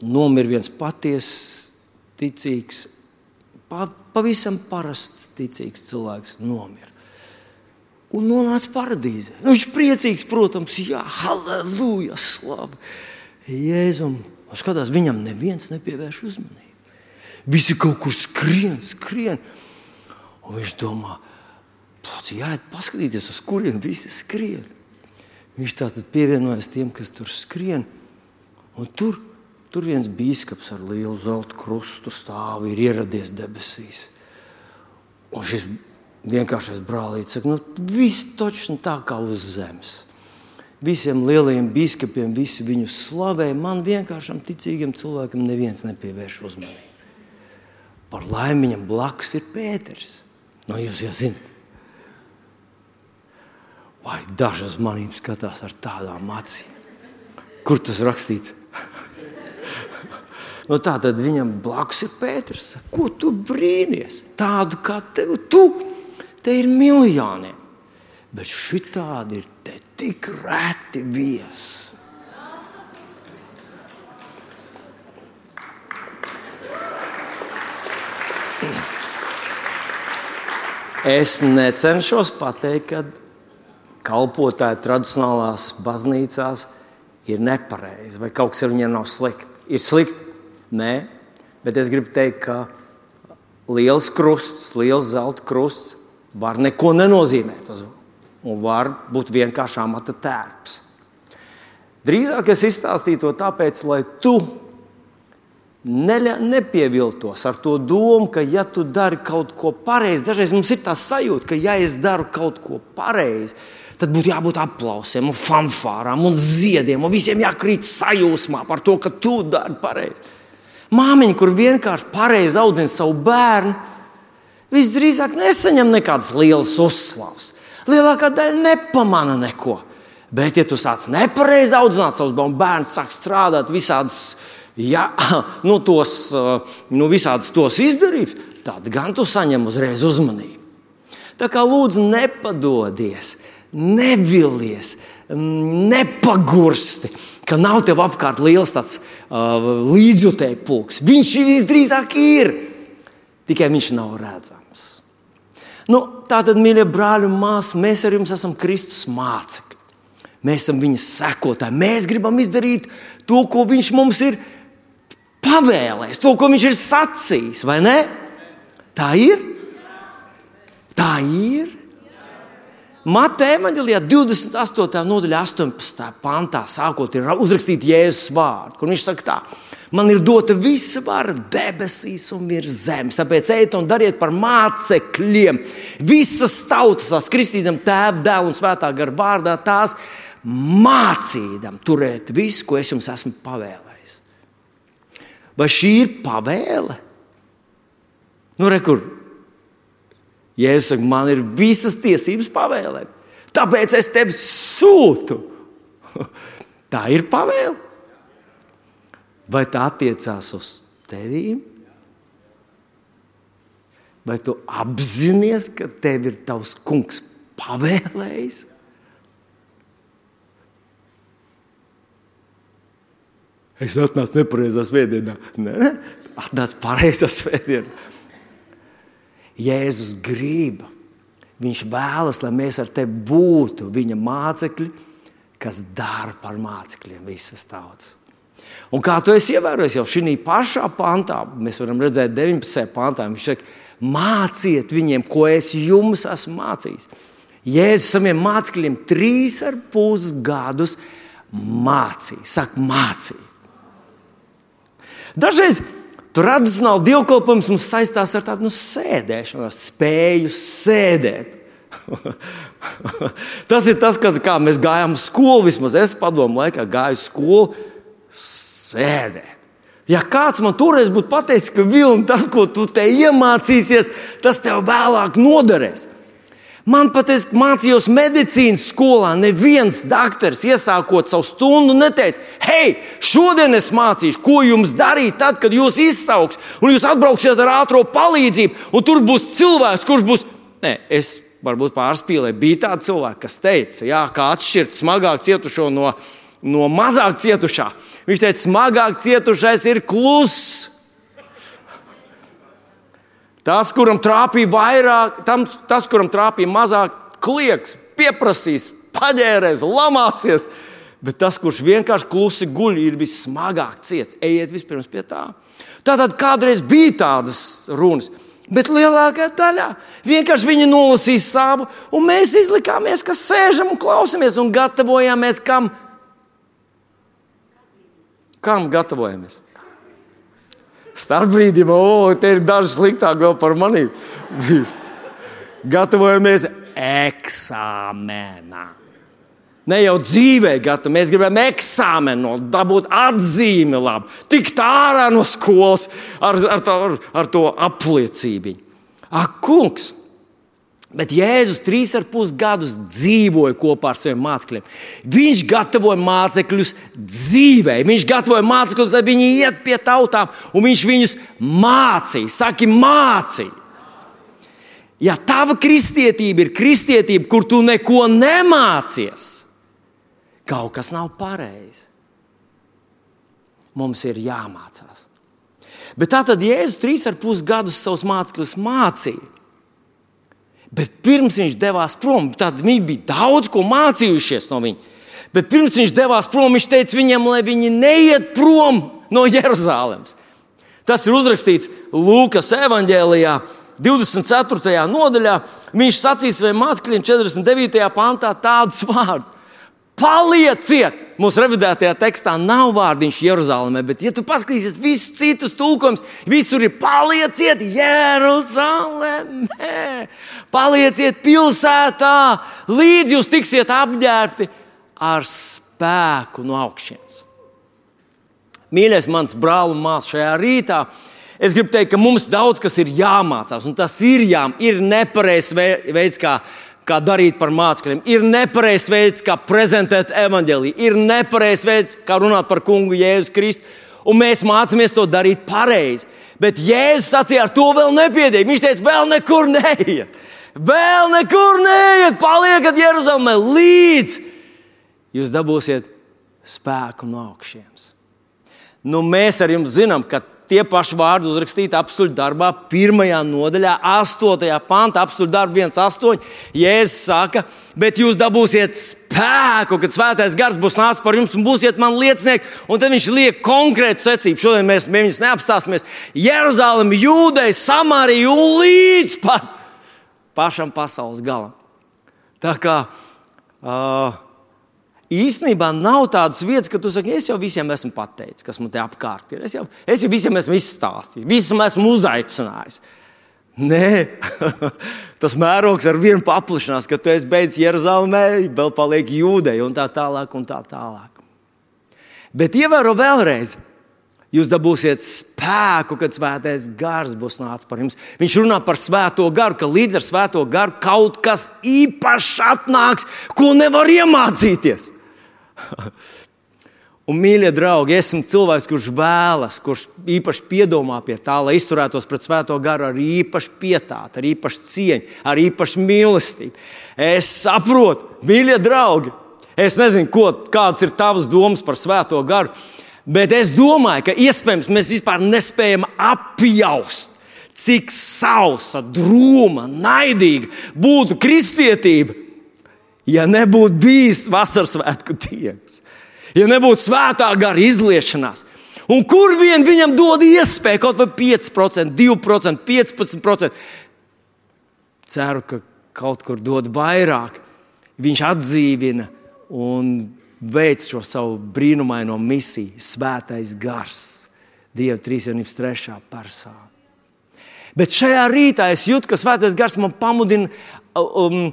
nomira viens patiesa, ticīgs, pa, pavisam parasts, ticīgs cilvēks. Nomira. Un nonāca paradīzē. Nu, viņš ir priecīgs, protams, jā, halleluja, slavu Jēzum. Un skatās, viņam neviens nepievērš uzmanību. Visi kaut kur skrien, skrien. Un viņš domā, plāci, jāiet paskatīties, uz kuriem visi skrien. Viņš tātad pievienojas tiem, kas tur skrien. Un tur Tur viens biskups ar lielu zelta krustu stāv, ir ieradies debesīs. Un šis vienkāršais brālītis saka, nu, viss taču tā kā uz zemes. Visiem lielajiem biskupiem visi viņu slavē. Man vienkāršam ticīgam cilvēkam neviens nepievērš uzmanību. Par laimi viņam blakus ir Pēters. No nu, jūs jau zināt. Vai dažas manības skatās ar tādām acīm? Kur tas rakstīts? Nu, tā tad viņam blakus ir Pēters. Ko tu brīnies? Tādu kā tevi, tu, te ir miljoniem. Bet šitādi ir te tik reti viesi. Es necenšos pateikt, ka kalpotāji tradicionālās baznīcās ir nepareizi vai kaut kas ar viņiem nav slikti. Ir slikti, Nē, bet es gribu teikt, ka liels krusts, liels zelta krusts var neko nenozīmēt. Un var būt vienkārši amata tērps. Drīzāk es izstāstīju to tāpēc, lai tu nepieviltos ar to domu, ka, ja tu dari kaut ko pareizi, dažreiz mums ir tā sajūta, ka, ja es daru kaut ko pareizi, tad būtu jābūt aplausiem, un fanfārām un ziediem, un visiem jākrīt sajūsmā par to, ka tu dari pareizi. Māmiņa, kur vienkārši pareizi audzina savu bērnu, visdrīzāk nesaņem nekādas lielas uzslavas. Lielākā daļa nepamana neko. Bet, ja tu sāc nepareizi audzināt savus bērnus, bērns sāk strādāt visādas, ja, nu, tos, nu, visādas tos izdarības, tad gan tu saņem uzreiz uzmanību. Tā kā lūdzu, nepadodies, nevilies, nepagursti ka nav tev apkārt liels tāds uh, līdzjutēju pulks. Viņš visdrīzāk ir, tikai viņš nav redzams. Nu, Tātad, mīļie brāļi un māsas, mēs ar jums esam Kristus mācekļi. Mēs esam viņa sekotāji. Mēs gribam izdarīt to, ko viņš mums ir pavēlējis, to, ko viņš ir sacījis, vai ne? Tā ir. Tā ir. Mateja evanģelijā 28. nodaļā, 18. pantā, sākot, ir uzrakstīts Jēzus vārds, kur viņš saka, tā, man ir dota visa vara debesīs un virs zemes. Tāpēc ejiet un dariet par mācekļiem visas tautas, tās kristītam tēva, dēla un svētā gara vārdā, tās mācīdam turēt visu, ko es jums esmu pavēlējis. Vai šī ir pavēle? Nu, re, kur Jēzus saka, man ir visas tiesības pavēlēt. Tāpēc es tevi sūtu. Tā ir pavēle. Vai tā attiecās uz tevi? Vai tu apzinājies, ka tev ir tavs kungs pavēlējis? Es atnācu nepareizā svētdienā. Nē, ne? atnācu pareizā svētdienā. Jēzus grib. Viņš vēlas, lai mēs ar tevi būtu viņa mācekļi, kas dara par mācekļiem visas tautas. Un kā tu esi ievērojis jau šī pašā pantā, mēs varam redzēt, 19. pantā, viņš saka, māciet viņiem, ko es jums esmu mācījis. Jēzus saviem mācekļiem trīs ar pus gadus mācīja, saka, mācīja. Dažreiz Tradicionāli dievkalpojums mums saistās ar tādu nu, sēdēšanu, spēju sēdēt. tas ir tas, kad mēs gājām uz skolu. Vismaz es padomu laikā gāju uz skolu sēdēt. Ja kāds man toreiz būtu pateicis, ka Vilni, tas, ko tu te iemācīsies, tas tev vēlāk noderēs. Man pat es mācījos medicīnas skolā. Neviens doktors, iesākot savu stundu, neteica, hei, šodien es mācīšu, ko jums darīt, tad, kad jūs izsauks, un jūs atbrauksiet ar ātrā palīdzību, un tur būs cilvēks, kurš būs. Nē, es varbūt pārspīlēju. Bija tādi cilvēki, kas teica, jā, kā atšķirt smagāk cietušo no, no mazāk cietušā. Viņš teica, smagāk cietušais ir kluss. Tas, kuram trāpīja vairāk, tam, tas, kuram trāpīja mazāk, klieks, pieprasīs, paģērēs, lamāsies. Bet tas, kurš vienkārši klusi guļ, ir vissmagāk ciets. Ejiet vispirms pie tā. Tātad kādreiz bija tādas runas, bet lielākā daļā vienkārši viņi nolasīja savu, un mēs izlikāmies, ka sēžam un klausamies un gatavojamies kam? Kam gatavojamies? Starpbrīdim, o, te ir daži sliktāk vēl par mani. Gatavojamies eksāmenā. Ne jau dzīvē, gatavi. Mēs gribam eksāmenu, dabūt atzīmi, labi, tikt ārā no skolas ar, ar, to, ar, ar to apliecību. Ak, kungs! Bet Jēzus trīs ar pus gadus dzīvoja kopā ar saviem mācekļiem. Viņš gatavoja mācekļus dzīvē, viņš gatavoja mācekļus, lai viņi iet pie tautām, un viņš viņus mācīja. Saki, mācīja. Ja tava kristietība ir kristietība, kur tu neko nemācies, kaut kas nav pareizi. Mums ir jāmācās. Bet tā tad Jēzus trīs ar pus gadus savus mācekļus mācīja. Bet pirms viņš devās prom, tad viņi bija daudz ko mācījušies no viņa. Bet pirms viņš devās prom, viņš teica viņiem, lai viņi neiet prom no Jeruzalemes. Tas ir uzrakstīts Lūkas evanģēlijā, 24. nodaļā. Viņš sacīs saviem mācekļiem 49. pantā tādus vārdus: Palieciet! Mūsu revidētajā tekstā nav vārdiņš Jeruzalemē, bet, ja tu paskatīsies visus citus tulkojumus, visur ir palieciet Jeruzalemē! Palieciet pilsētā, līdz jūs tiksiet apģērbti ar spēku no augšas. Mīļais, mans brāl un māsas šajā rītā, es gribu teikt, ka mums daudz kas ir jāmācās, un tas ir jāmācās. Ir nepareizs veids, kā kā darīt par mācekļiem. Ir nepareizs veids, kā prezentēt evaņģēlīju, ir nepareizs veids, kā runāt par kungu Jēzu Kristu. Un mēs mācāmies to darīt pareizi. Bet Jēzus sacīja, ar to vēl nepietiek. Viņš teica, vēl nekur neiet. Vēl nekur neiet, paliekat Jeruzalemē līdz jūs dabūsiet spēku no augšas. Nu, mēs ar jums zinām, ka tie paši vārdi uzrakstīti apstuļu darbā, pirmajā nodaļā, astotajā pantā, apstuļu darbā 1,8. Jēzus saka, bet jūs dabūsiet spēku, kad svētais gars būs nācis par jums un būsiet man liecinieki. Un tad viņš liek konkrētu secību. Šodien mēs viņus neapstāsimies. Jeruzalem, Jūdei, Samārija un līdz pat pašam pasaules galam. Tā kā uh, īstenībā nav tādas vietas, ka tu saki, es jau visiem esmu pateicis, kas man te apkārt ir. Es jau, es jau visiem esmu izstāstījis, visam esmu uzaicinājis. Nē, tas mērogs ar vienu paplašinās, ka tu esi beidzis Jeruzalemē, vēl paliek jūdei un tā tālāk. Un tā tālāk. Bet ievēro vēlreiz, Jūs dabūsiet spēku, kad svētais gars būs nācis par jums. Viņš runā par svēto garu, ka līdz ar svēto garu kaut kas īpašs atnāks, ko nevar iemācīties. Un, mīļie draugi, esmu cilvēks, kurš vēlas, kurš īpaši piedomā pie tā, lai izturētos pret Svēto garu ar īpašu pietātu, ar īpašu cieņu, ar īpašu mīlestību. Es saprotu, mīļie draugi, es nezinu, ko, kādas ir tavas domas par Svēto garu, bet es domāju, ka iespējams mēs vispār nespējam apjaust, cik sausa, drūma, naidīga būtu kristietība, ja nebūtu bijis vasaras svētku dienas, ja nebūtu svētā gara izliešanās. Un kur vien viņam dod iespēju kaut vai 5%, 2%, 15%. Ceru, ka kaut kur dod vairāk. Viņš atdzīvina un veic šo savu brīnumaino misiju, svētais gars, Dieva trīsvienības trešā persona. Bet šajā rītā es jūtu, ka svētais gars man pamudina um,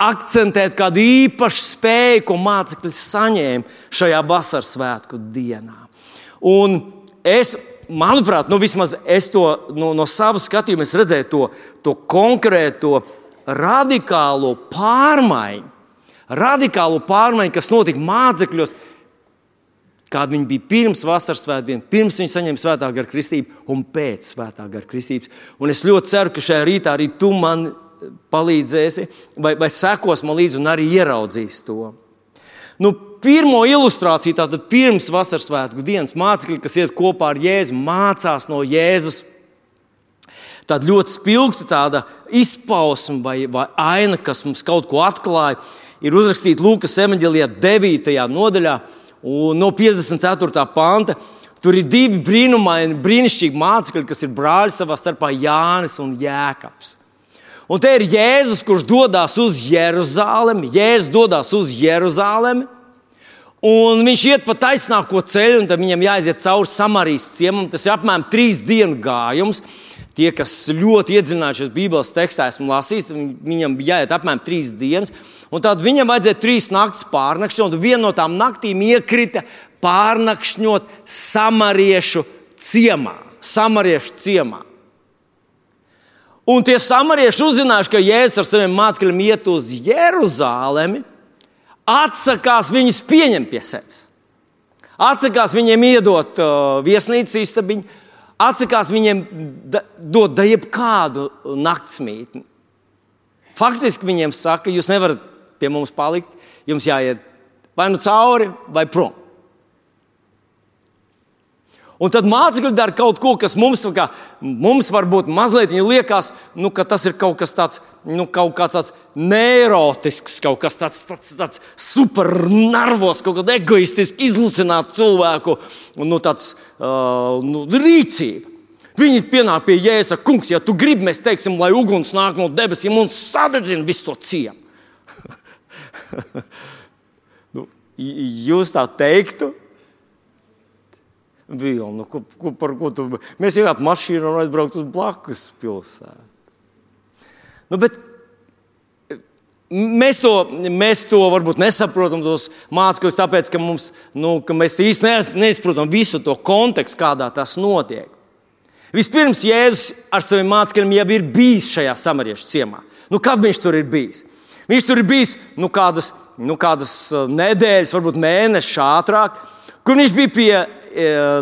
akcentēt kādu īpašu spēju, ko mācekļi saņēma šajā vasaras svētku dienā. Un es, manuprāt, nu, vismaz es to no, no savas skatījuma redzēju to, to konkrēto radikālo pārmaiņu, radikālo pārmaiņu, kas notika mācekļos, kāda viņi bija pirms vasaras svētdienas, pirms viņi saņēma svētā gara kristību un pēc svētā gara kristības. Un es ļoti ceru, ka šajā rītā arī tu man palīdzēsi, vai, vai sekos man līdzi un arī ieraudzīs to. nu, pirmo ilustrāciju, tātad pirms vasaras svētku dienas mācekļi, kas iet kopā ar Jēzu, mācās no Jēzus. Tāda ļoti spilgta tāda izpausme vai, vai aina, kas mums kaut ko atklāja, ir uzrakstīta Lūkas evanģēlijā, 9. nodaļā, no 54. panta. Tur ir divi brīnumaini, brīnišķīgi mācekļi, kas ir brāļi savā starpā, Jānis un Jēkabs. Un te ir Jēzus, kurš dodas uz Jeruzalemi. Jēzus dodas uz Jeruzalemi. Un viņš iet pa taisnāko ceļu, un tad viņam jāiziet cauri Samarijas ciemam. Tas ir apmēram trīs dienu gājums. Tie, kas ļoti iedziļinājušies Bībeles tekstā, esmu lasījis, viņam jāiet apmēram trīs dienas. Un tad viņam vajadzēja trīs naktis pārnakšņot, un viena no tām naktīm iekrita pārnakšņot samariešu ciemā. Samariešu ciemā. Un tie samarieši uzzinājuši, ka Jēzus ar saviem mācekļiem iet uz Jeruzalemi, atsakās viņus pieņemt pie sevis. Atsakās viņiem iedot uh, viesnīcas istabiņu, atsakās viņiem da, dot da jebkādu naktsmītni. Faktiski viņiem saka, jūs nevarat pie mums palikt, jums jāiet vai nu cauri, vai prom. Un tad mācekļi dara kaut ko, kas mums, kā, mums varbūt mazliet liekas, nu, ka tas ir kaut kas tāds, nu, kaut tāds neirotisks, kaut kas tāds, tāds, tāds supernervos, kaut kāda egoistiska, izlutināta cilvēku nu, tāds, uh, nu, rīcība. Viņi pienāk pie Jēzus, kungs, ja tu gribi, mēs teiksim, lai uguns nāk no debesīm un sadedzina visu to ciemu. nu, jūs tā teiktu? Vilnu, nu, ko, ko, ko tu. Mēs iegājām mašīnu un aizbrauktu uz blakus pilsētu. Nu, bet Mēs to, mēs to varbūt nesaprotam, tos mācekļus, tāpēc, ka, mums, nu, ka mēs īstenībā nesaprotam visu to kontekstu, kādā tas notiek. Vispirms Jēzus ar saviem mācekļiem jau ir bijis šajā samariešu ciemā. Nu, kad viņš tur ir bijis? Viņš tur ir bijis nu, kādas, nu, kādas uh, nedēļas, varbūt mēnešus ātrāk, kur viņš bija pie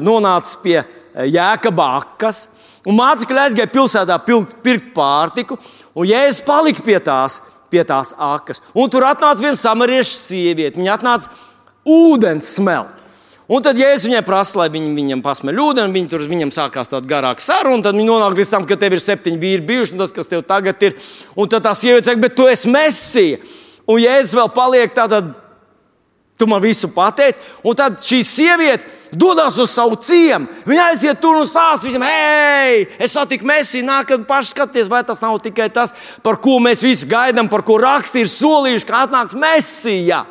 nonācis pie e, jēkaba akas, un mācekļi aizgāja pilsētā pirkt pārtiku, un Jēzus palika pie tās, pie tās akas. Un tur atnāca viena samarieša sieviete, viņa atnāca ūdens smelt. Un tad Jēzus viņai prasa, lai viņi viņam pasmeļ ūdeni, viņi tur viņam sākās tāda garāka saruna, un tad viņi nonāk līdz tam, ka tev ir septiņi vīri bijuši, un tas, kas tev tagad ir, un tad tā sieviete saka, bet tu esi mesija. Un Jēzus vēl paliek tādā, tu man visu pateici, un tad šī sieviete dodas uz savu ciemu. Viņa aiziet tur un stāsta visam, hei, es satiku Mēsiju, nākat paši skaties, vai tas nav tikai tas, par ko mēs visi gaidām, par ko raksti ir solījuši, ka atnāks Mēsija.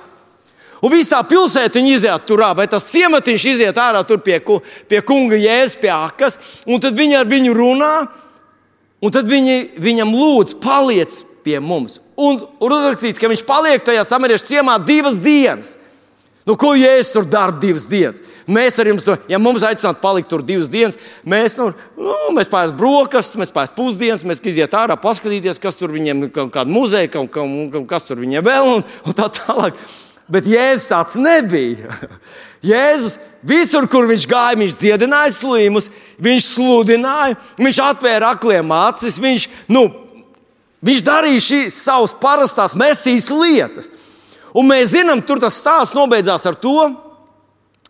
Un viss tā pilsēta iziet tur, vai tas ciematiņš iziet ārā pie, pie kunga jēzus, pie akas, un tad viņi ar viņu runā, un tad viņi viņam lūdz, paliec pie mums. Un uzrakstīts, ka viņš paliek tajā samariešu ciemā divas dienas. Nu, ko Jēzus tur dara divas dienas? Mēs ar jums, to, ja mums aicinātu palikt tur divas dienas, mēs, nu, nu, mēs pēc brokastis, mēs pēc pusdienas, mēs iziet ārā, paskatīties, kas tur viņiem kāda muzeja, kaut, kaut, kas tur viņiem vēl un, un tā tālāk. Bet Jēzus tāds nebija. Jēzus visur, kur viņš gāja, viņš dziedināja slimus, viņš sludināja, viņš atvēra akliem acis, viņš, nu, viņš darīja šīs savas parastās mesijas lietas. Un mēs zinām, tur tas stāsts nobeidzās ar to,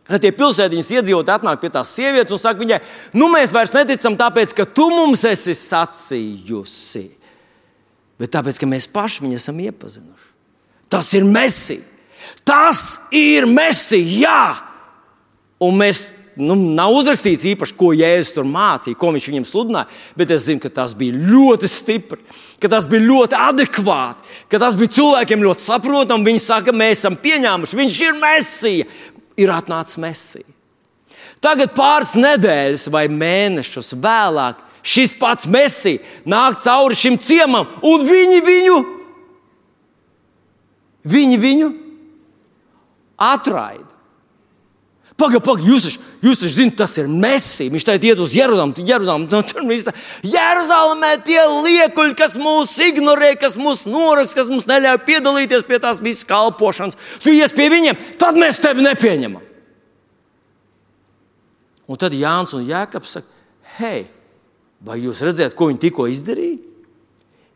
ka tie pilsētiņas iedzīvotāji atnāk pie tās sievietes un saka viņai, nu mēs vairs neticam, tāpēc ka tu mums esi sacījusi, bet tāpēc ka mēs paši viņu esam iepazinuši. Tas ir Messi. Tas ir Messi, jā! Un mēs nu, nav uzrakstīts īpaši, ko Jēzus tur mācīja, ko viņš viņam sludināja, bet es zinu, ka tas bija ļoti stipri, ka tas bija ļoti adekvāti, ka tas bija cilvēkiem ļoti saprotami. Viņi saka, mēs esam pieņēmuši, viņš ir mesija, ir atnācis mesija. Tagad pāris nedēļas vai mēnešus vēlāk šis pats mesija nāk cauri šim ciemam, un viņi viņu, viņi viņu atraida. Pagaid, pagaid, jūs, jūs taču zināt, tas ir Mēsī. Viņš tagad iet uz Jeruzalemi. Jeruzalem, nu, tur viss. Jeruzalemē tie liekuļi, kas mūs ignorē, kas mūs noraksta, kas mums neļauj piedalīties pie tās visas kalpošanas. Tu ies pie viņiem, tad mēs tevi nepieņemam. Un tad Jānis un Jēkabs saka, hei, vai jūs redzat, ko viņi tikko izdarīja?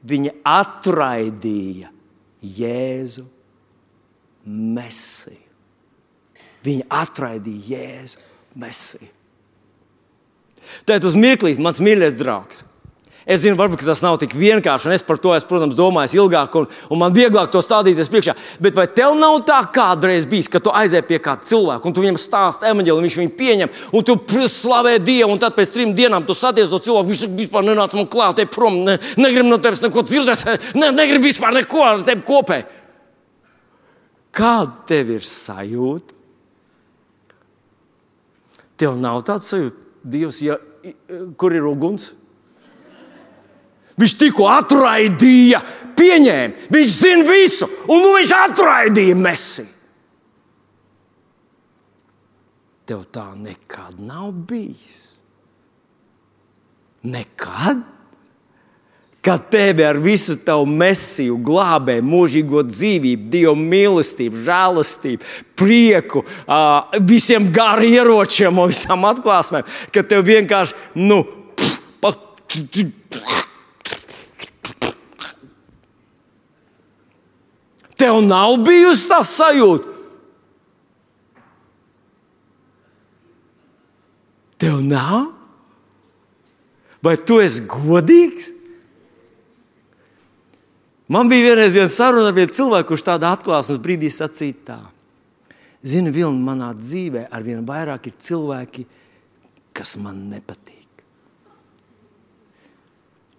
Viņi atraidīja Jēzu Mēsiju. Viņi atraidīja Jēzu Mesiju. Tad uz mirklīti mans mīļākais draugs. Es zinu, varbūt tas nav tik vienkārši, un es par to esmu, protams, domājis ilgāk, un, un man vieglāk to stādīties priekšā. Bet vai tev nav tā kādreiz bijis, ka tu aizēji pie kāda cilvēka, un tu viņam stāsti evanģēlu, viņš viņu pieņem, un tu slavē Dievu, un tad pēc trim dienām tu satiec to cilvēku, viņš vispār nenāca man klāt, te prom, ne, negrib no tevis neko dzirdēt, ne, negrib vispār neko ar tevi kopē. Kāda tev ir sajūta? Tev nav tāds sajūta, Dievs, ja, kur ir uguns? Viņš tikko atraidīja, pieņēma. Viņš zina visu, un nu viņš atraidīja Messi. Tev tā nekad nav bijis. Nekad? Kad tevi ar visu tavu mesiju glābē, mūžīgo dzīvību, dievu mīlestību, žēlastību, prieku, visiem gāriem ieročiem un visām atklāsmēm, ka tev vienkārši, nu, Tev nav bijusi tā sajūta. Tev nav? Vai tu esi godīgs? Man bija vienreiz viena saruna ar vienu cilvēku, kurš tādā atklāsmes brīdī sacīja tā. Zini, Vilni, manā dzīvē ar vien vairāk ir cilvēki, kas man nepatīk.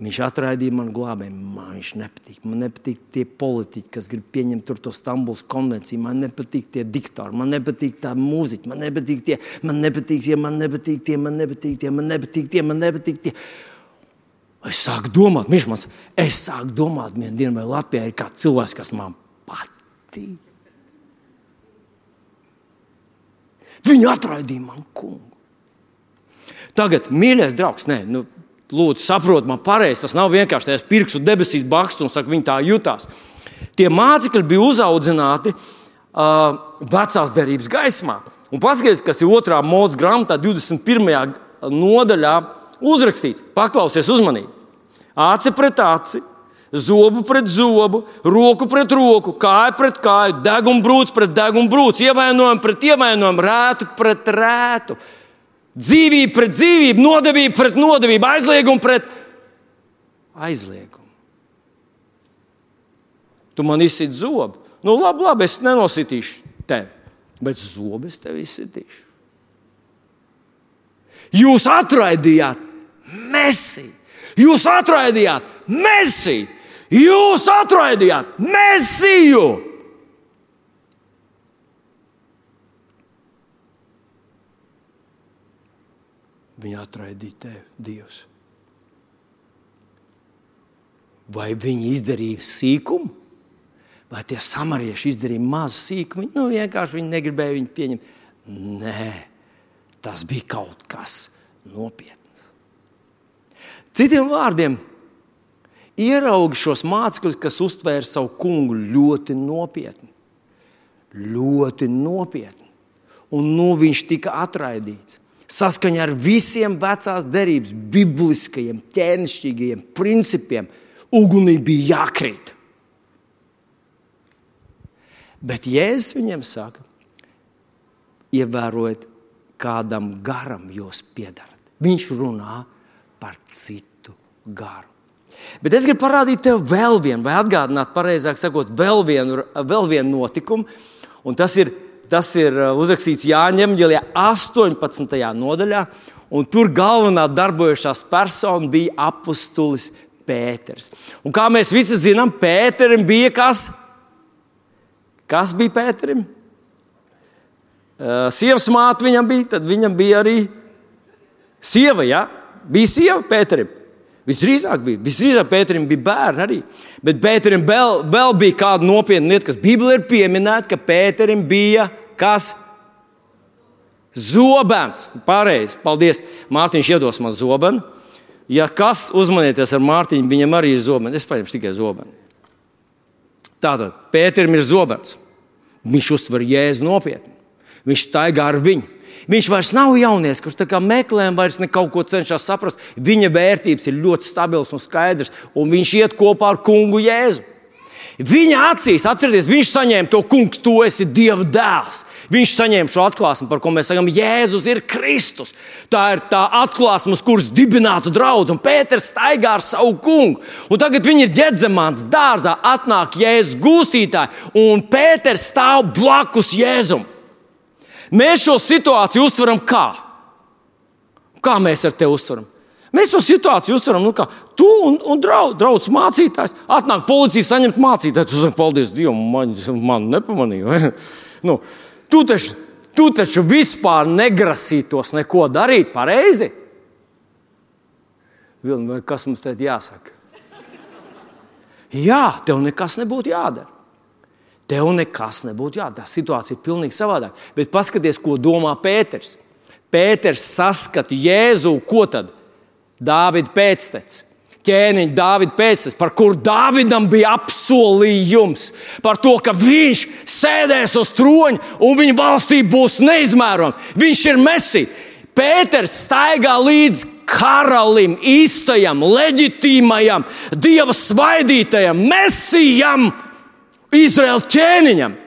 Viņš atraidīja manu glābēju. Man viņš nepatīk. Man nepatīk tie politiķi, kas grib pieņemt to Stambulas konvenciju. Man nepatīk tie diktori, man nepatīk tā mūziķa, man nepatīk tie, man nepatīk tie, man nepatīk tie, man nepatīk tie, man nepatīk tie. Man nepatīk tie. Es sāku domāt, viņš man saka, es sāku domāt, vienā dienā, vai Latvijā ir kāds cilvēks, kas man patīk. Viņi atraidīja man kungu. Tagad, mīļais draugs, nē, nu, lūdzu, saprotiet man pareizi. Tas nav vienkārši tāds pirkstu debesīs baksts un saka, viņi tā jutās. Tie mācekļi bija uzaudzināti uh, vecās derības gaismā. Un paskatieties, kas ir otrā mūža grāmatā, 21. nodaļā uzrakstīts. Paklausies uzmanīgi. Aci pret aci, zobu pret zobu, roku pret roku, kāju pret kāju, deguna brūci pret deguna brūci, ievainojumu pret ievainojumu, rētu pret rētu. Dzīvība pret dzīvību, nodevība pret nodevību, aizliegumu pret aizliegumu. Tu man izsiti zobu. Nu, labi, labi, es nenositīšu tevi, bet zobu es tev izsitīšu. Jūs atraidījāt mesiju, jūs atraidījāt mesiju, jūs atraidījāt mesiju. Viņa atraidīja tevi, Dievs. Vai viņi izdarīja sīkumu, vai tie samarieši izdarīja mazu sīkumu? Nu, vienkārši viņi negribēja viņu pieņemt. Nē, tas bija kaut kas nopietns. Citiem vārdiem, ieraugi šos mācekļus, kas uztvēra savu kungu ļoti nopietni. Ļoti nopietni. Un nu viņš tika atraidīts saskaņā ar visiem vecās derības, bibliskajiem, ķēnišķīgajiem principiem, ugunī bija jākrīt. Bet Jēzus viņiem saka, ievērojiet, kādam garam jūs piedarat. Viņš runā par citu garu. Bet es gribu parādīt tev vēl vienu, vai atgādināt, pareizāk sakot, vēl vienu, vēl vienu notikumu. Tas ir Tas ir uh, uzrakstīts Jāņa Evanģelijā 18. nodaļā, tur galvenā darbojošās persona bija apustulis Pēters. Un kā mēs visi zinām, Pēterim bija kas? Kas bija Pēterim? Uh, sievas māte viņam bija, tad viņam bija arī sieva. Ja? Bija sieva Pēterim. Visdrīzāk bija. Visdrīzāk Pēterim bija bērni arī. Bet Pēterim vēl, vēl bija kāda nopietna lieta, kas Bībelē ir pieminēta, ka Pēterim bija Kas? Zobens. Pareizi. Paldies. Mārtiņš iedos man zobenu. Ja kas uzmanieties ar Mārtiņu, viņam arī ir zobens. Es paņemšu tikai zobenu. Tātad Pēterim ir zobens. Viņš uztver jēzu nopietni. Viņš staigā ar viņu. Viņš vairs nav jaunietis, kurš meklē un vairs kaut ko cenšas saprast. Viņa vērtības ir ļoti stabilas un skaidras, un viņš iet kopā ar kungu Jēzu. Viņa acīs, atcerieties, viņš saņēma to kungs, tu esi Dieva dēls. Viņš saņēma šo atklāsmi, par ko mēs sakām, Jēzus ir Kristus. Tā ir tā atklāsme, uz kuras dibinātu draugu, un Pēters staigā ar savu kungu. Un tagad viņi ir ģēdzemāns dārzā, atnāk Jēzus gūstītāji, un Pēters stāv blakus Jēzum. Mēs šo situāciju uztveram kā? Kā mēs ar tevi uztveram? Mēs to situāciju uztveram, nu, kā tu un, un draudz, draudz mācītājs. Atnāk policija saņemt mācītāju. Tu saki, paldies Dievam, man, man nepamanīja. nu, tu, taču, tu taču vispār negrasītos neko darīt pareizi. Vilni, kas mums te jāsaka? Jā, tev nekas nebūtu jādara. Tev nekas nebūtu jādara. Situācija ir pilnīgi savādāka. Bet paskaties, ko domā Pēters. Pēters saskata Jēzu, ko tad? Dāvida pēctecis. Ķēniņa Dāvida pēctecis, par kuru Dāvidam bija apsolījums, par to, ka viņš sēdēs uz troņa un viņa valstība būs neizmērojama. Viņš ir mesija. Pēters staigā līdz karalim, īstajam, leģitīmajam, dieva svaidītajam, mesijam, Izraēlas ķēniņam.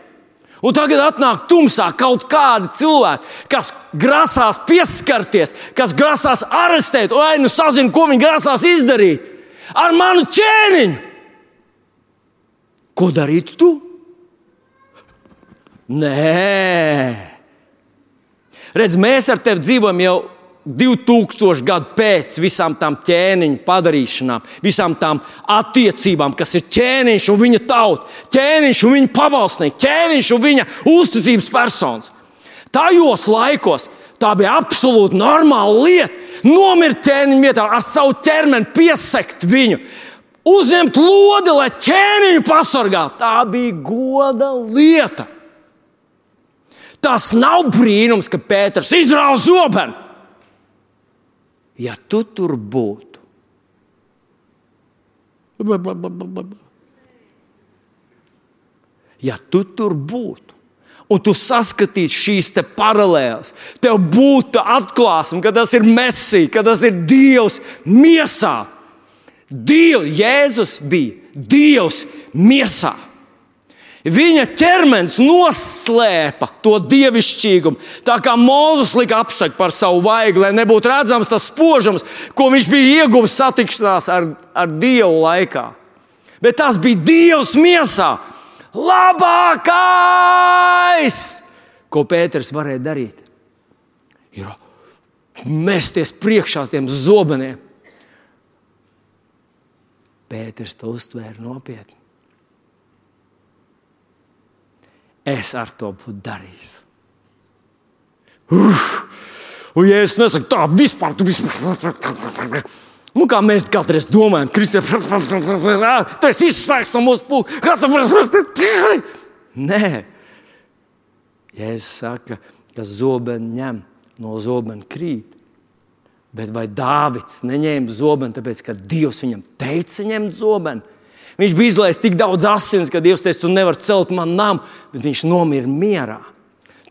Un tagad atnāk tumsā kaut kādi cilvēki, kas grasās pieskarties, kas grasās arestēt, vai nu sazina, ko viņi grasās izdarīt ar manu ķēniņu. Ko darīt tu? Nē, redz, mēs ar tevi dzīvojam jau 2000 gadu pēc visām tām ķēniņa padarīšanām, visām tām attiecībām, kas ir ķēniņš un viņa tauta, ķēniņš un viņa pavalsnieks, ķēniņš un viņa uzticības personis. Tajos laikos tā bija absolūti normāla lieta. Nomirt ķēniņa vietā, ar savu ķermeni piesekt viņu, uzņemt lodi, lai ķēniņu pasargātu. Tā bija goda lieta. Tas nav brīnums, ka Pēters izrāva zobenu ja tu tur būtu. Ja tu tur būtu, un tu saskatītu šīs paralēlas, tev būtu atklāsme, ka tas ir Mēsija, ka tas ir Dievs miesā. Dievs, Jēzus bija Dievs miesā. Viņa ķermenis noslēpa to dievišķīgumu. Tā kā Mozus lika apsakt par savu vaigu, lai nebūtu redzams tas spožums, ko viņš bija ieguvis satikšanās ar, ar Dievu laikā. Bet tas bija Dievs miesā. Labākais, ko Pēters varēja darīt, ir mesties priekšā tiem zobeniem. Pēters to uztvēra nopietni. Es ar to būtu darījis. Uf! Un, ja es nesaku tā, vispār, tu vispār. Nu, kā mēs kādreiz domājam, Kristēns, tas ir izslēgts no mūsu puses. Nē, ja es saku, ka zobeni ņem, no zobena krīt. Bet vai Dārvids neņēma zobenu, tāpēc ka Dievs viņam teica, ņemt zobenu? Viņš bija izlaists tik daudz asins, ka Dievs teica, tu nevari celt man namu, bet viņš nomira mierā.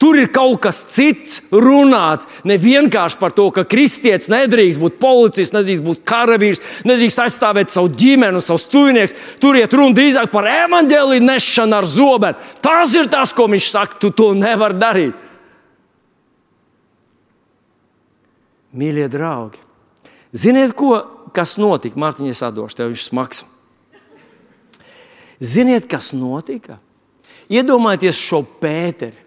Tur ir kaut kas cits runāts. Ne vienkārši par to, ka kristietis nedrīkst būt policists, nedrīkst būt karavīrs, nedrīkst aizstāvēt savu ģimeni un savus tuvinieks. Tur iet runa drīzāk par evaņģēlīju nešanu ar zobenu. Tas ir tas, ko viņš saka, tu to nevari darīt. Mīļie draugi, ziniet, ko, kas notika? Mārtiņš, atdošu tev, viņš smags. Ziniet, kas notika? Iedomājieties šo Pēteri,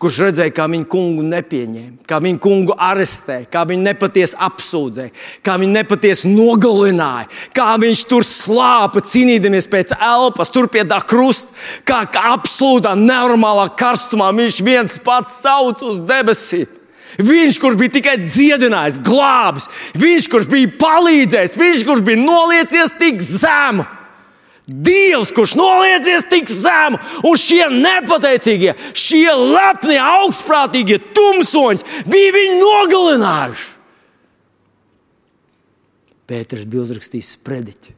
kurš redzēja, kā viņa kungu nepieņēma, kā viņa kungu arestēja, kā viņa nepatiesi apsūdzēja, kā viņa nepatiesi nogalināja, kā viņš tur slāpa cīnīdamies pēc elpas, tur pie tā krusta, kā, kā absolūtā nenormālā karstumā viņš viens pats sauc uz debesīm. Viņš, kurš bija tikai dziedinājis, glābis, viņš, kurš bija palīdzējis, viņš, kurš bija noliecies tik zemu. Dievs, kurš noliecies tik zemu, un šie nepateicīgie, šie lepni, augstprātīgie tumsoņi bija viņu nogalinājuši. Pēters bija uzrakstījis sprediķi.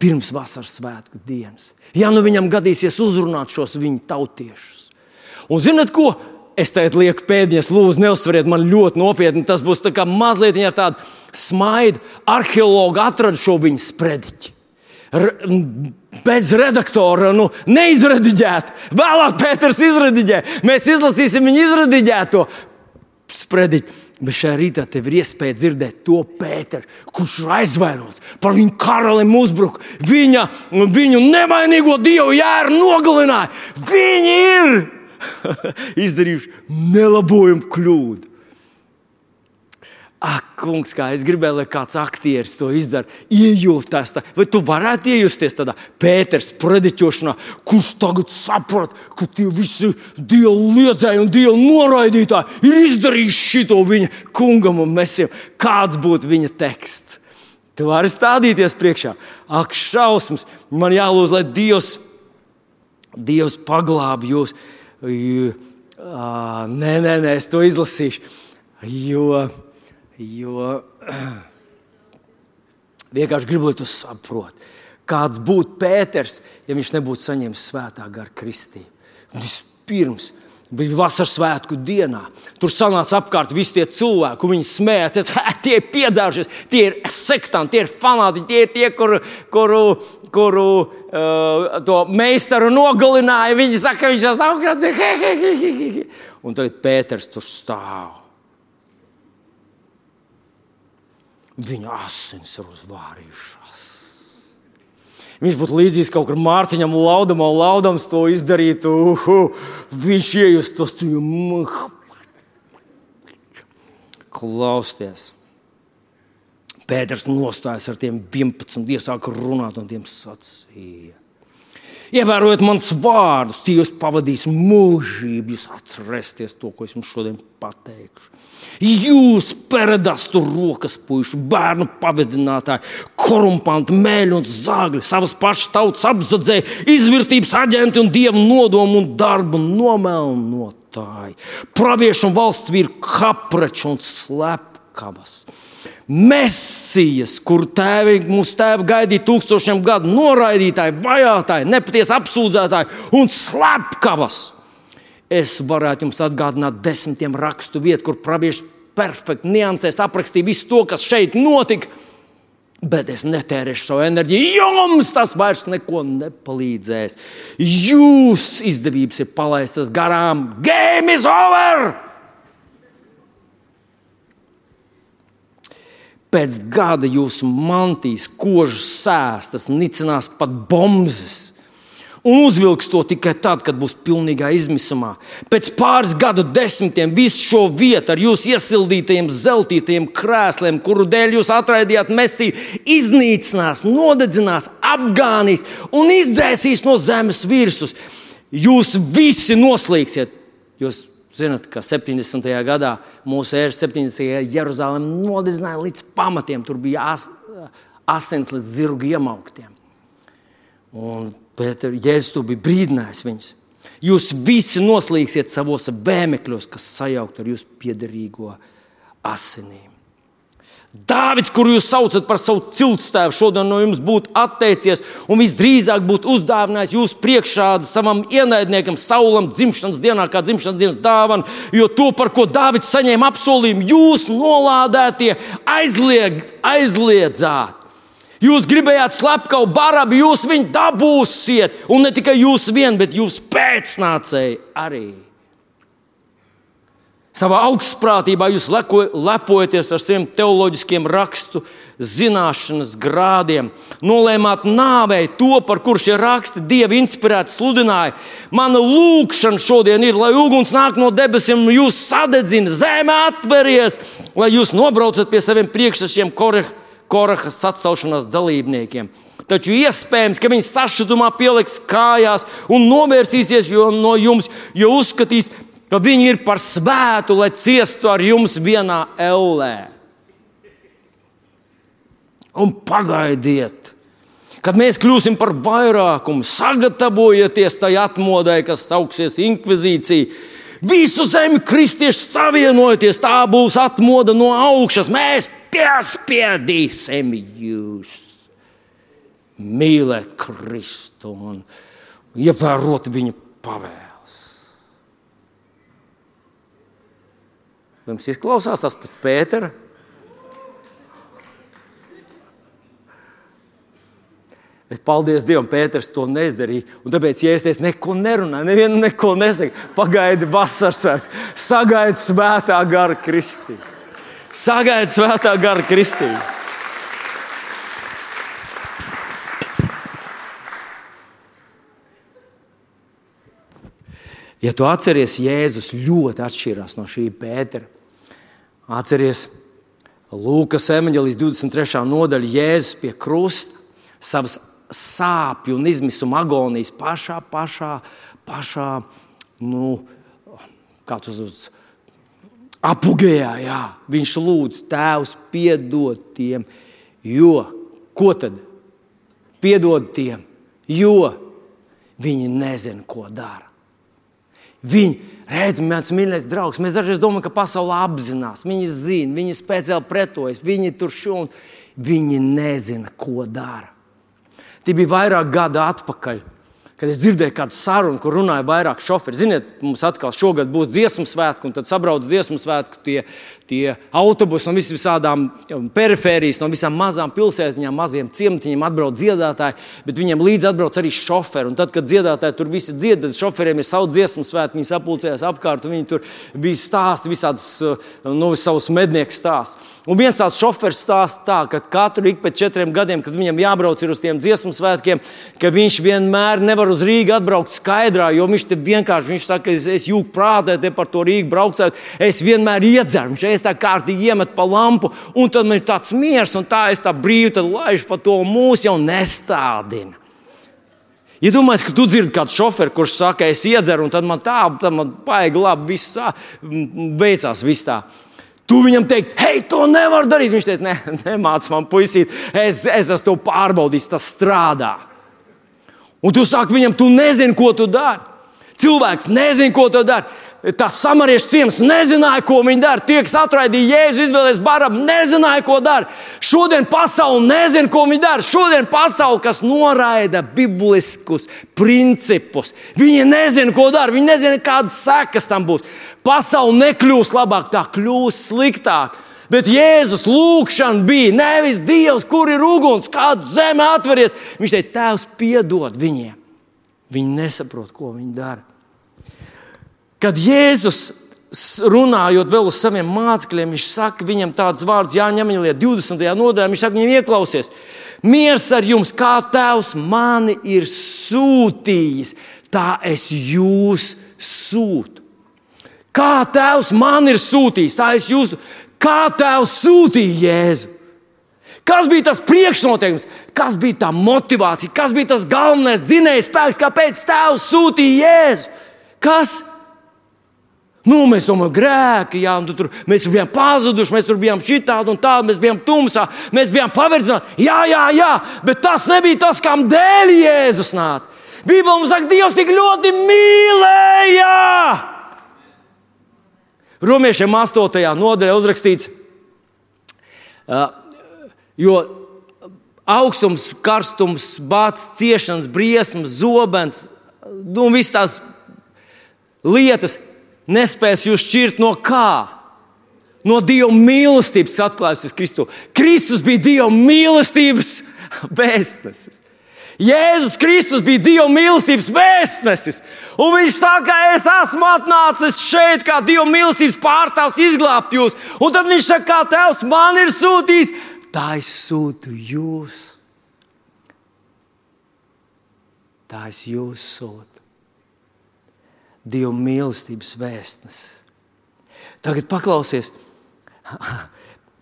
Pirms vasaras svētku dienas. Ja nu viņam gadīsies uzrunāt šos viņa tautiešus. Un zinat, ko? Es teicu, lieku pēdiņas, lūdzu, neuztveriet man ļoti nopietni. Tas būs mazliet ar tādu smaidu. Arheologi atrada šo viņa sprediķi. bez redaktora, nu, neizrediģēt. Vēlāk Pēters izrediģē. Mēs izlasīsim viņa izrediģēto sprediķu. Bet šajā rītā tev ir iespēja dzirdēt to Pēteru, kurš ir aizvainots par viņu karalim uzbruku. Viņa, viņu nevainīgo dievu jēru nogalināja. Viņi ir izdarījuši nelabojumu kļūdu. Ak, kungs, kā es gribēju, lai kāds aktieris to izdara, iejūtās. Tā. Vai tu varētu iejusties tādā Pēters prediķošanā, kurš tagad saprot, ka tie visi dievu liedzēji un dievu noraidītāji ir izdarījuši šo viņa kungam un mesiem? Kāds būtu viņa teksts? Tu vari stādīties priekšā. Ak, šausmas! Man jālūdz, lai Dievs, Dievs paglāb jūs. Nē, nē, nē, es to izlasīšu. Jo, Jo vienkārši gribu, lai tu saproti, kāds būtu Pēters, ja viņš nebūtu saņēmis svētā gara kristību. Vispirms bija vasaras svētku dienā. Tur sanāca apkārt visi tie cilvēki, viņi smējās. Tie ir piedzērušies, tie ir sektanti, tie ir fanātiķi, tie ir tie, kuru, kuru, kuru uh, to meistaru nogalināja. Viņi saka, ka viņš ir augsts. Un tagad Pēters tur stāv. Viņa asins ir uzvārījušās. Viņš būtu līdzīgs kaut kur Mārtiņam, Laudam, un Laudams to izdarītu. Uh, viņš iejustos tur. Klausieties! Pēters nostājas ar tiem 11, iesāka runāt un tiem sacīja. Ievērojiet manus vārdus, tie jūs pavadīs mūžību, jūs atcerēsieties to, ko es jums šodien pateikšu. Jūs peredastu rokas puiši, bērnu pavadinātāji, korumpanti, mēļi un zāgļi, savas pašas tautas apzadzēji, izvērtības aģenti un dievu nodomu un darbu nomelnotāji, praviešu un valsts vīru kapreči un slepkavas. Mesijas, kur tēvi, mūsu tēvi gaidīja tūkstošiem gadu, noraidītāji, vajātāji, nepatiesi apsūdzētāji un slepkavas es varētu jums atgādināt desmitiem rakstu vietu, kur pravieši perfekti niansēs aprakstīja visu to, kas šeit notika. Bet es netērēšu savu enerģiju. Jums tas vairs neko nepalīdzēs. Jūsu izdevības ir palaistas garām. Game is over! Pēc gada jūsu mantīs, kožas sēstas, nicinās pat bombas un uzvilks to tikai tad, kad būs pilnīgā izmisumā. Pēc pāris gadu desmitiem visu šo vietu ar jūsu iesildītajiem zeltītajiem krēsliem, kuru dēļ jūs atraidījāt mesiju, iznīcinās, nodedzinās, apgānīs un izdzēsīs no zemes virsmas. Jūs visi noslīgsiet. Jūs zināt, ka 70. gadā mūsu ēras 70. Jeruzalem nodedzināja līdz pamatiem. Tur bija as, asins līdz zirgu iemauktiem. Un Bet Jēzus to bija brīdinājis viņus. Jūs visi noslīgsiet savos bēmekļos, kas sajaukt ar jūsu piederīgo asinīm. Dāvids, kuru jūs saucat par savu ciltstēvu, šodien no jums būtu atteicies un visdrīzāk būtu uzdāvinājis jūsu priekšā savam ienaidniekam, Saulam, dzimšanas dienā, kā dzimšanas dienas dāvana, jo to, par ko Dāvids saņēma apsolījumu, jūs nolādētie aizlieg, aizliedzāt. Jūs gribējāt slepkavu barabu, jūs viņu dabūsiet. Un ne tikai jūs vien, bet jūs pēcnācēji arī. Savā augstprātībā jūs leko, lepojaties ar saviem teoloģiskiem rakstu zināšanas grādiem. Nolēmāt nāvei to, par kur šie raksti dievi inspirēti sludināja. Mana lūkšana šodien ir, lai uguns nāk no debesīm jūs sadedzina, zeme atveries, lai jūs nobraucat pie saviem priekšsachiem korehiem Korahas atcelšanās dalībniekiem. Taču iespējams, ka viņi sašutumā pieliks kājās un novērsīsies no jums, jo uzskatīs, ka viņi ir par svētu, lai ciestu ar jums vienā ellē. Un pagaidiet, kad mēs kļūsim par vairākumu, sagatavojieties tai atmodai, kas sauksies inkvizīcija. Visu zemi kristieši savienojieties, tā būs atmoda no augšas. Mēs piespiedīsim jūs mīlēt Kristu un ievērot viņa pavēles. Jums izklausās tas pat Pētera? Bet paldies Dievam, Pēters to nedarīja. Tāpēc, ja es neko nerunāju, nevienu neko nesaku, pagaidi vasaras svēts, sagaidi svētā gara kristību. Sagaidi svētā gara kristību. Ja tu atceries, Jēzus ļoti atšķirās no šī Pētera. Atceries, Lūkas evanģēlijas 23. nodaļa, Jēzus pie krusta savas sāpju un izmisuma agonijas pašā, pašā, pašā nu, kā tas uz apgājā. Jā. Viņš lūdz, Tēvs, piedod tiem, jo ko tad? Piedod tiem, jo viņi nezina, ko dara. Viņi redz, mans mīļais draugs, mēs dažreiz domājam, ka pasaule apzinās, viņi zina, viņi speciāli pretojas, viņi tur šūnu. Viņi nezina, ko dara. Tie bija vairāk gadu atpakaļ. Kad es dzirdēju kādu sarunu, kur runāja vairāk šoferi, ziniet, mums atkal šogad būs dziesmu svētki, un tad sabrauc dziesmu svētku tie, tie autobusi no visām perifērijas, no visām mazām pilsētiņām, maziem ciematiņiem atbrauc dziedātāji, bet viņiem līdzi atbrauc arī šoferi. Un tad, kad dziedātāji tur visi dzied, tad šoferiem ir savu dziesmu svētki, viņi sapulcējās apkārt, un viņi tur bija stāsti, visādas uh, no nu, savus mednieku stāstus. Un viens tāds šofers stāsta tā, ka katru ik pēc četriem gadiem, kad viņam jābrauc uz tiem dziesmu svētkiem, ka viņš vienmēr nevar uz Rīgā atbraukt skaidrā, jo viņš vienkārši viņš saka, es, es jūtu prātā par to Rīgu braucot, es vienmēr iedzeru, viņš es tā kārtīgi iemet pa lampu, un tad man ir tāds miers, un tā es tā brīvi laižu pa to mūsu jau nestādina. Ja domājat, ka tu dzirdi kādu šoferu, kurš saka, es iedzeru, un tad man tā, tad man baigi labi, viss veicās, viss tā. Tu viņam teiksi, hei, to nevar darīt. Viņš teica, ne, nemāc man, puisīt, es, es esmu to pārbaudījis, tas strādā. Un tu saki viņam, tu nezini, ko tu dari. Cilvēks nezina, ko tu dari. Tas samariešu ciems nezināja, ko viņi dara. Tie, kas atraidīja Jēzu, izvēlējās barabu, nezināja, ko dara. Šodien pasaule nezina, ko viņi dara. Šodien pasaule, kas noraida bibliskus principus, viņi nezina, ko dara. Viņi nezina, kādas sekas tam būs. Pasaule nekļūs labāk, tā kļūs sliktāk. Bet Jēzus lūgšana bija nevis Dievs, kur ir uguns, kāda zeme atveries. Viņš teica, Tēvs, piedod viņiem. Viņi nesaprot, ko viņi dara. Kad Jēzus runājot vēl uz saviem mācekļiem, viņš saka viņam tādus vārdus, Jāņem, 20. nodaļā, viņš saka, viņiem ieklausies. Miers ar jums, kā Tēvs mani ir sūtījis, tā es jūs sūtu. Kā Tēvs man ir sūtījis, tā es jūs, kā Tēvs sūtīja Jēzu. Kas bija tas priekšnoteikums, kas bija tā motivācija, kas bija tas galvenais dzinējs spēks, kāpēc Tēvs sūtīja Jēzu? Kas? Nu, mēs domājam, grēki, jā, tur, mēs bijām pazuduši, mēs tur bijām šitādi un tādi, mēs bijām tumsā, mēs bijām paverdzināti. Jā, jā, jā, bet tas nebija tas, kam dēļ Jēzus nāca. Bībelē mums saka, Dievs tik ļoti mīlēja. Romiešiem 8. nodaļā uzrakstīts, jo augstums, karstums, bācis, ciešanas, briesmas, zobens nu, un visas tās lietas nespēs jūs šķirt no kā? No Dieva mīlestības atklājusies Kristu. Kristus bija Dieva mīlestības vēstnesis. Jēzus Kristus bija Dieva mīlestības vēstnesis. Un viņš saka, es esmu atnācis šeit, kā Dieva mīlestības pārstāvs, izglābt jūs. Un tad viņš saka, kā Tēvs man ir sūtījis, tā es sūtu jūs. Tā es jūs sūtu. Dieva mīlestības vēstnes. Tagad paklausies.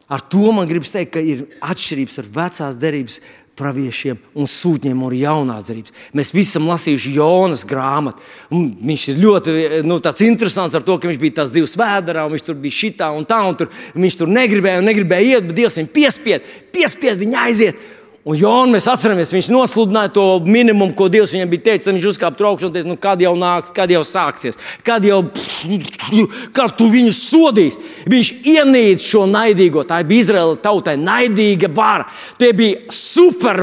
Ar to man gribas teikt, ka ir atšķirības ar vecās derības praviešiem un sūtņiem un jaunās darbības. Mēs visi esam lasījuši Jonas grāmatu. Viņš ir ļoti nu, interesants ar to, ka viņš bija tāds zivs vēdā, un viņš tur bija šitā un tā, un tur, viņš tur negribēja, negribēja iet, bet Dievs viņu piespied, piespied viņu aiziet. Un Jona, mēs atceramies, viņš nosludināja to minimumu, ko Dievs viņam bija teicis. Viņš uzkāpa trauksmē un teica, nu, kad jau nāks, kad jau sāksies, kad jau kad tu viņu sodīsi. Viņš ienīda šo naidīgo. Tā bija Izraela tautai naidīga vara. Tie bija super,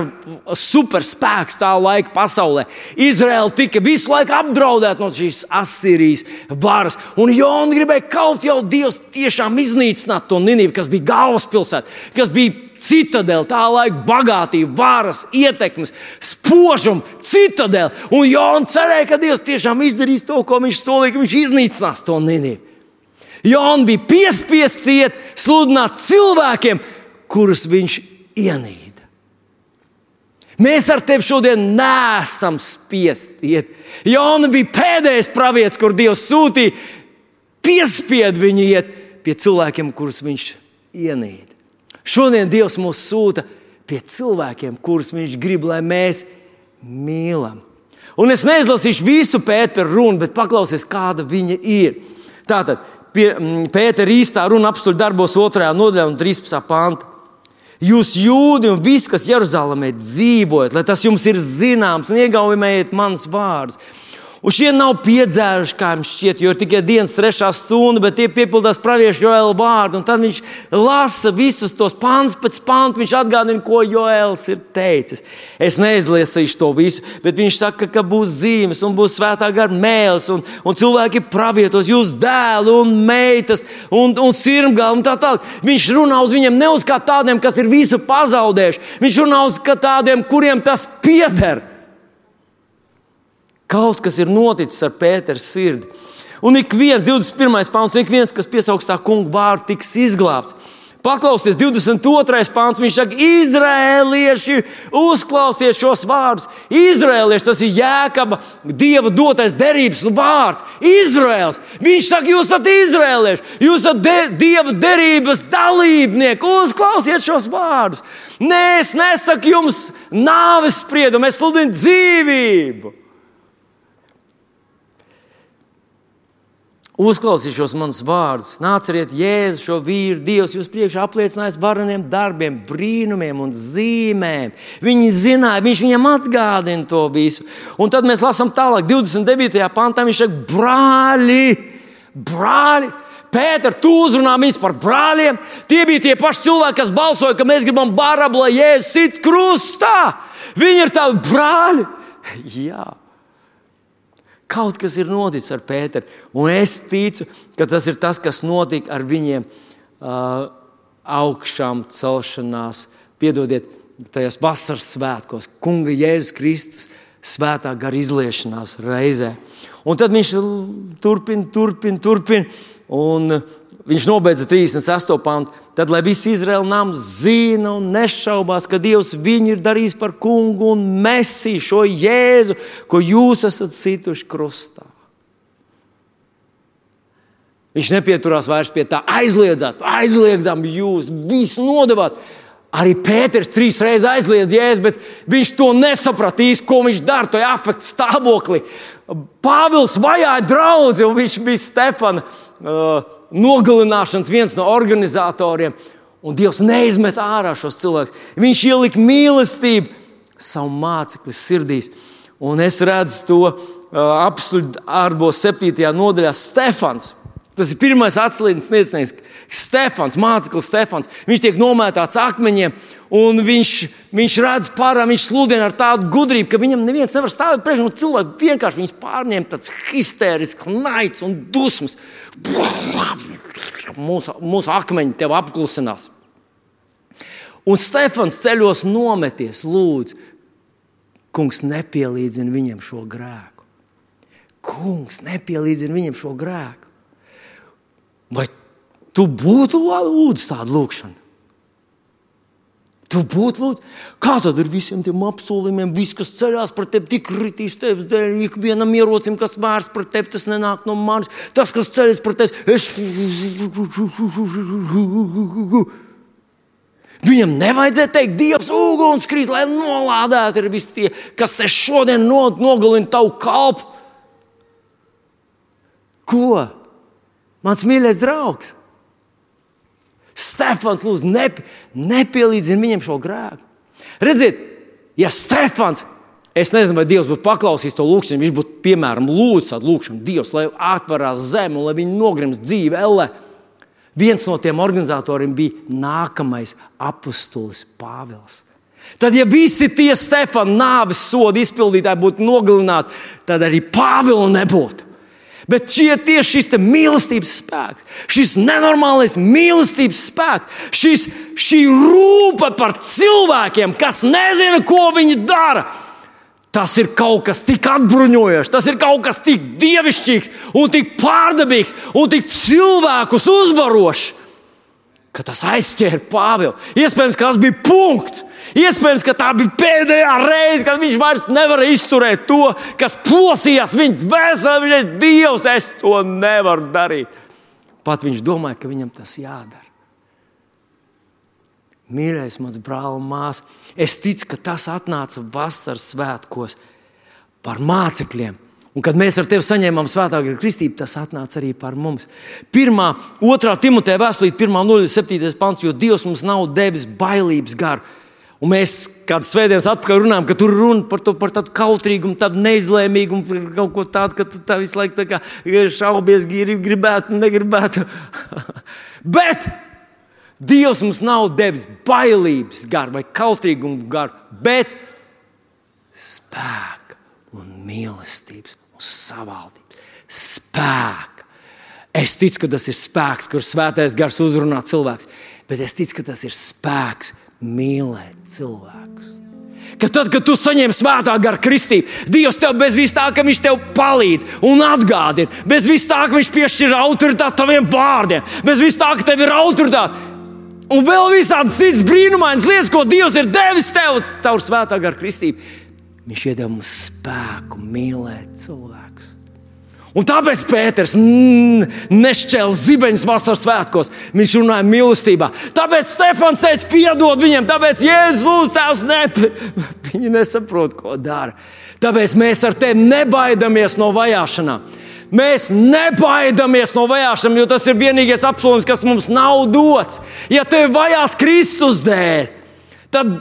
super spēks tā laika pasaulē. Izraela tika visu laiku apdraudēta no šīs Asīrijas varas. Un Jona gribēja kaut jau Dievs tiešām iznīcināt to Ninivu, kas bija galvaspilsēta, kas bija citadele, tā laika bagātība, varas, ietekmes, spožuma citadele. Un Jānis cerēja, ka Dievs tiešām izdarīs to, ko viņš solīja, ka viņš iznīcinās to Nīnību. Jānis bija piespiests ciet, sludināt cilvēkiem, kurus viņš ienīda. Mēs ar tevi šodien nesam spiesti iet. Jānis bija pēdējais pravietis, kur Dievs sūtīja, piespiedu viņu iet pie cilvēkiem, kurus viņš ienīda. Šodien Dievs mūs sūta pie cilvēkiem, kurus Viņš grib, lai mēs mīlam. Un es neizlasīšu visu Pētera runu, bet paklausies, kāda viņa ir. Tātad mm, Pētera īstā runa apstuļu darbos 2. nodaļā un 13. pāntā. Jūs jūdi un viss, kas Jeruzalemē dzīvojat, lai tas jums ir zināms, un iegaumējiet manus vārdus. Un šie nav piedzēruši, kā jums šķiet, jo ir tikai dienas trešā stunda, bet tie piepildās praviešu Joēla vārdu. Tad viņš lasa visus tos pāns pēc pānta. Viņš atgādina, ko Joēls ir teicis. Es neizlasīšu to visu, bet viņš saka, ka būs zīmes un būs svētā gara mēls, un, un cilvēki pravietos, jūs dēli un meitas un, un sirmgāli un tā tālāk. Viņš runā uz viņiem ne uz kā tādiem, kas ir visu pazaudējuši. Viņš runā uz tādiem, kuriem tas pieder. Kaut kas ir noticis ar Pētera sirdi. Un ik viens, 21. pāns, ik viens, kas piesaugs tā kungu vārdu, tiks izglābts. Paklausieties, 22. pāns. Viņš saka, Izrēlieši, uzklausiet šos vārdus. Izrēlieši, tas ir Jēkaba, Dieva dotais derības vārds. Izraels. Viņš saka, jūs esat izrēlieši, jūs esat de Dieva derības dalībnieki. Uzklausiet šos vārdus. Nē, es nesaku jums nāves spriedumu, es sludinu dzīvību. Uzklausīsiet šos manus vārdus, nāciet, Jēzu, šo vīru, Dievs, jūs priekšā apliecinājis vareniem darbiem, brīnumiem un zīmēm. Viņi zināja, viņš viņam atgādina to visu. Un tad mēs lasām tālāk, 29. pantā viņš saka, brāļi, brāļi. Pēter, tu uzrunā viņus par brāļiem. Tie bija tie paši cilvēki, kas balsoja, ka mēs gribam barabu, lai jēzus sit krustā. Viņi ir tavi brāļi. Jā. Kaut kas ir noticis ar Pēteru, un es ticu, ka tas ir tas, kas notika ar viņiem uh, augšām celšanās, piedodiet, tajos vasaras svētkos, Kunga Jēzus Kristus svētā gara izliešanās reizē. Un tad viņš turpina, turpina, turpina, un viņš nobeidza 36. pantu. Tad, lai visi Izraēla nams zina un nešaubās, ka Dievs viņu ir darījis par kungu un mesiju šo jēzu, ko jūs esat situši krustā. Viņš nepieturās vairs pie tā, aizliedzat, aizliedzam jūs, visu nodevāt. Arī Pēters trīs reizes aizliedz jēzu, bet viņš to nesapratīs, ko viņš dara tajā afekta stāvoklī. Pāvils vajāja draugu, un viņš bija Stefana. Uh, nogalināšanas viens no organizatoriem. Un Dievs neizmet ārā šos cilvēkus. Viņš ielika mīlestību savu mācekļu sirdīs. Un es redzu to uh, apstuļu arbos 7. nodaļā Stefans. Tas ir pirmais atslēgas sniedzējs, Stefans, māceklis Stefans. Viņš tiek nomētāts akmeņiem, un viņš, viņš redz pārā, viņš sludina ar tādu gudrību, ka viņam neviens nevar stāvēt priekšā. Cilvēki vienkārši viņus pārņem tāds histērisks, naids un dusmas. Mūsu, mūsu akmeņi tev apklusinās. Un Stefans ceļos nometies, lūdzu, kungs nepielīdzina viņam šo grēku. Kungs nepielīdzina viņam šo grēku. Vai tu būtu lūdzu tādu lūgšanu? Tu būtu lūdzu, kā tad ar visiem tiem apsolījumiem, viss, kas ceļās pret tevi, tik kritīs tevis dēļ, ikvienam ierocim, kas vērsts pret tevi, tas nenāk no manis. Tas, kas ceļas pret tevi, es. Viņam nevajadzēja teikt, Dievs, uguns krīt, lai nolādētu ar visiem tie, kas te šodien nogalina tavu kalpu. Ko? Mans mīļais draugs. Stefans, lūdzu, nep nepielīdzina viņam šo grēku. Redziet, ja Stefans, es nezinu, vai Dievs būtu paklausījis to lūgšanu, viņš būtu, piemēram, lūdzis tādu lūgšanu, Dievs, lai atverās zeme un lai viņi nogrims dzīve ellē. Viens no tiem organizatoriem bija nākamais apustulis Pāvils. Tad, ja visi tie Stefana nāves sodu izpildītāji būtu nogalināti, tad arī Pāvila nebūtu. Bet šie tieši šis mīlestības spēks, šis nenormālais mīlestības spēks, šis, šī rūpe par cilvēkiem, kas nezina, ko viņi dara. Tas ir kaut kas tik atbruņojošs, tas ir kaut kas tik dievišķīgs, un tik pārdabīgs un tik cilvēkus uzvarošs, ka tas aizķēra Pāvilu. Iespējams, ka tas bija punkts, Iespējams, ka tā bija pēdējā reize, kad viņš vairs nevarēja izturēt to, kas plosījās viņa vēsturē. Viņš ir Dievs, es to nevaru darīt. Pat viņš domāja, ka viņam tas jādara. Mīļais, mans brāl un māsa, es ticu, ka tas atnāca vasaras svētkos par mācekļiem. Un kad mēs ar tevi saņēmām svētā gara kristību, tas atnāca arī par mums. Pirmā, otrā Timoteja vēstulīte, 1.07. pants, jo Dievs mums nav devis bailības garu Un mēs kādas svētdienas atpakaļ runājam, ka tur runa par, to, par tādu kautrīgumu, tādu neizlēmīgumu, par kaut ko tādu, ka tu tā visu laiku tā šaubies, grib, gribētu, negribētu. bet Dievs mums nav devis bailības garu vai kautrīgumu garu, bet spēku un mīlestības un savaldības spēku. Es ticu, ka tas ir spēks, kurš svētais gars uzrunā cilvēks, bet es ticu, ka tas ir spēks mīlēt cilvēkus. Ka tad, kad tu saņem svētā gara kristību, Dievs tev bez vis tā, ka Viņš tev palīdz un atgādina, bez vis tā, ka Viņš piešķir autoritāti taviem vārdiem, bez vis tā, ka tev ir autoritāte. Un vēl visādas citas brīnumainas lietas, ko Dievs ir devis tev caur svētā gara kristību. Viņš iedod mums spēku mīlēt cilvēku. Un tāpēc Pēters nešķēla zibeņus vasaras svētkos. Viņš runāja mīlestībā. Tāpēc Stefans teica, piedod viņiem, tāpēc Jēzus tēvs, ne, viņi nesaprot, ko dara. Tāpēc mēs ar tevi nebaidāmies no vajāšanām. Mēs nebaidāmies no vajāšanām, jo tas ir vienīgais apsolījums, kas mums nav dots. Ja tevi vajās Kristus dēļ, tad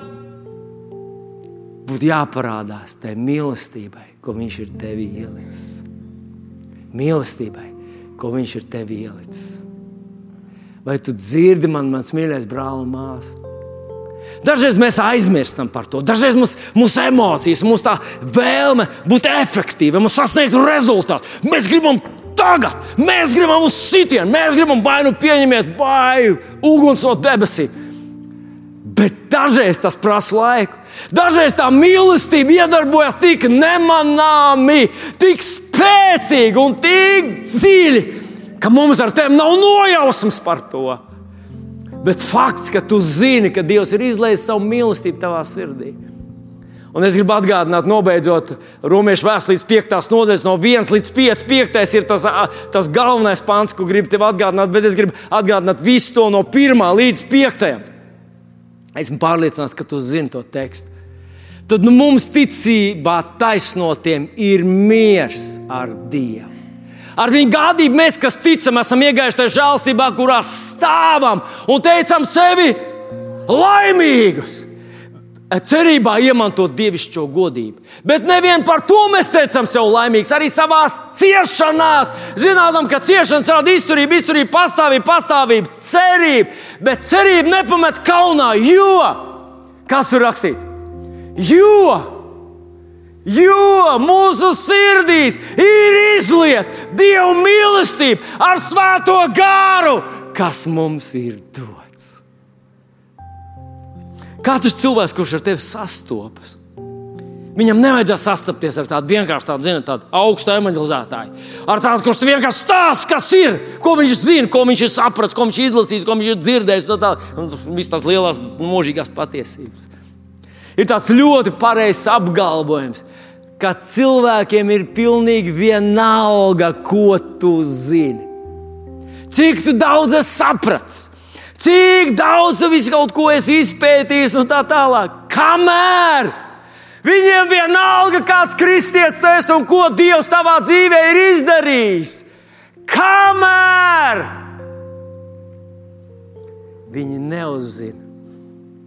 būtu jāparādās tai mīlestībai, ko Viņš ir tevi ielicis mīlestībai, ko Viņš ir tev ielicis. Vai tu dzirdi man, mans mīļais brāl un māsa? Dažreiz mēs aizmirstam par to. Dažreiz mums, mūsu emocijas, mūsu vēlme būt efektīvam, sasniegt rezultātu. Mēs gribam tagad, mēs gribam uz sitienu, mēs gribam vai nu pieņemiet, vai uguns no debesīm. Bet dažreiz tas prasa laiku. Dažreiz tā mīlestība iedarbojas tik nemanāmi, tik spēcīgi un tik dziļi, ka mums ar tiem nav nojausmas par to. Bet fakts, ka tu zini, ka Dievs ir izlaists savu mīlestību tavā sirdī. Un es gribu atgādināt, nobeidzot Romas vēstures 5. nodaļas, no 1 līdz 5. 5. ir tas, tas galvenais pāns, ko gribu tev atgādināt, bet es gribu atgādināt visu to no 1 līdz 5. Esmu pārliecināts, ka tu zini to tekstu tad nu, mums ticībā taisnotiem ir miers ar Dievu. Ar viņu gādību mēs, kas ticam, esam iegājuši tajā žēlstībā, kurā stāvam un teicam sevi laimīgus. Cerībā iemantot dievišķo godību. Bet nevien par to mēs teicam sev laimīgus, arī savā ciešanās. Zinām, ka ciešanas rada izturību, izturību, pastāvību, pastāvību, cerību. Bet cerība nepamet kaunā, jo kas ir rakstīts? Jo, jo mūsu sirdīs ir izlieta Dieva mīlestība ar svēto gāru, kas mums ir dots. Katrs cilvēks, kurš ar tevi sastopas, Viņam nevajadzēja sastapties ar tādu vienkāršu, tādu, zinu, tādu augstu evanģelizētāju. Ar tādu, kurš vienkārši stāsta, kas ir, ko viņš zina, ko viņš ir sapratis, ko viņš ir izlasījis, ko viņš ir dzirdējis. No tā, visas tās lielās, mūžīgās patiesības. Ir tāds ļoti pareizs apgalvojums, ka cilvēkiem ir pilnīgi vienalga, ko tu zini. Cik tu daudz esi sapratis, cik daudz tu visu kaut ko esi izpētījis un tā tālāk. Kamēr viņiem vienalga, kāds kristietis tu esi un ko Dievs tavā dzīvē ir izdarījis. Kamēr viņi neuzzina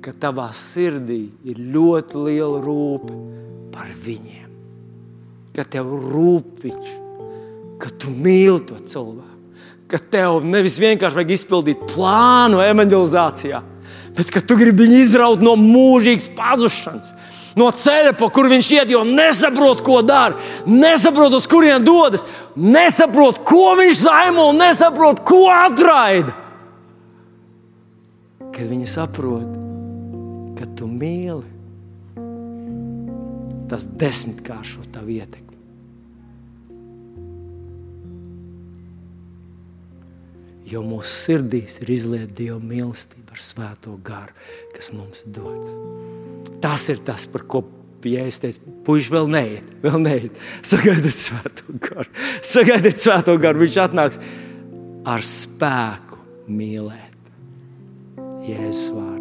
ka tavā sirdī ir ļoti liela rūpe par viņiem. Ka tev rūp viņš, ka tu mīli to cilvēku. Ka tev nevis vienkārši vajag izpildīt plānu evanģelizācijā, bet ka tu gribi viņu izraut no mūžīgas pazušanas, no ceļa, pa kur viņš iet, jo nesaprot, ko dara, nesaprot, uz kurien dodas, nesaprot, ko viņš zaimo un nesaprot, ko atraida. Kad viņi saprot, ka tu mīli, tas desmitkāršo tavu ietekmi. Jo mūsu sirdīs ir izlieta Dieva mīlestība ar svēto garu, kas mums dots. Tas ir tas, par ko Jēzus teica, puiši vēl neiet, vēl neiet. Sagaidiet svēto garu, sagaidiet svēto garu. Viņš atnāks ar spēku mīlēt Jēzus vārdu.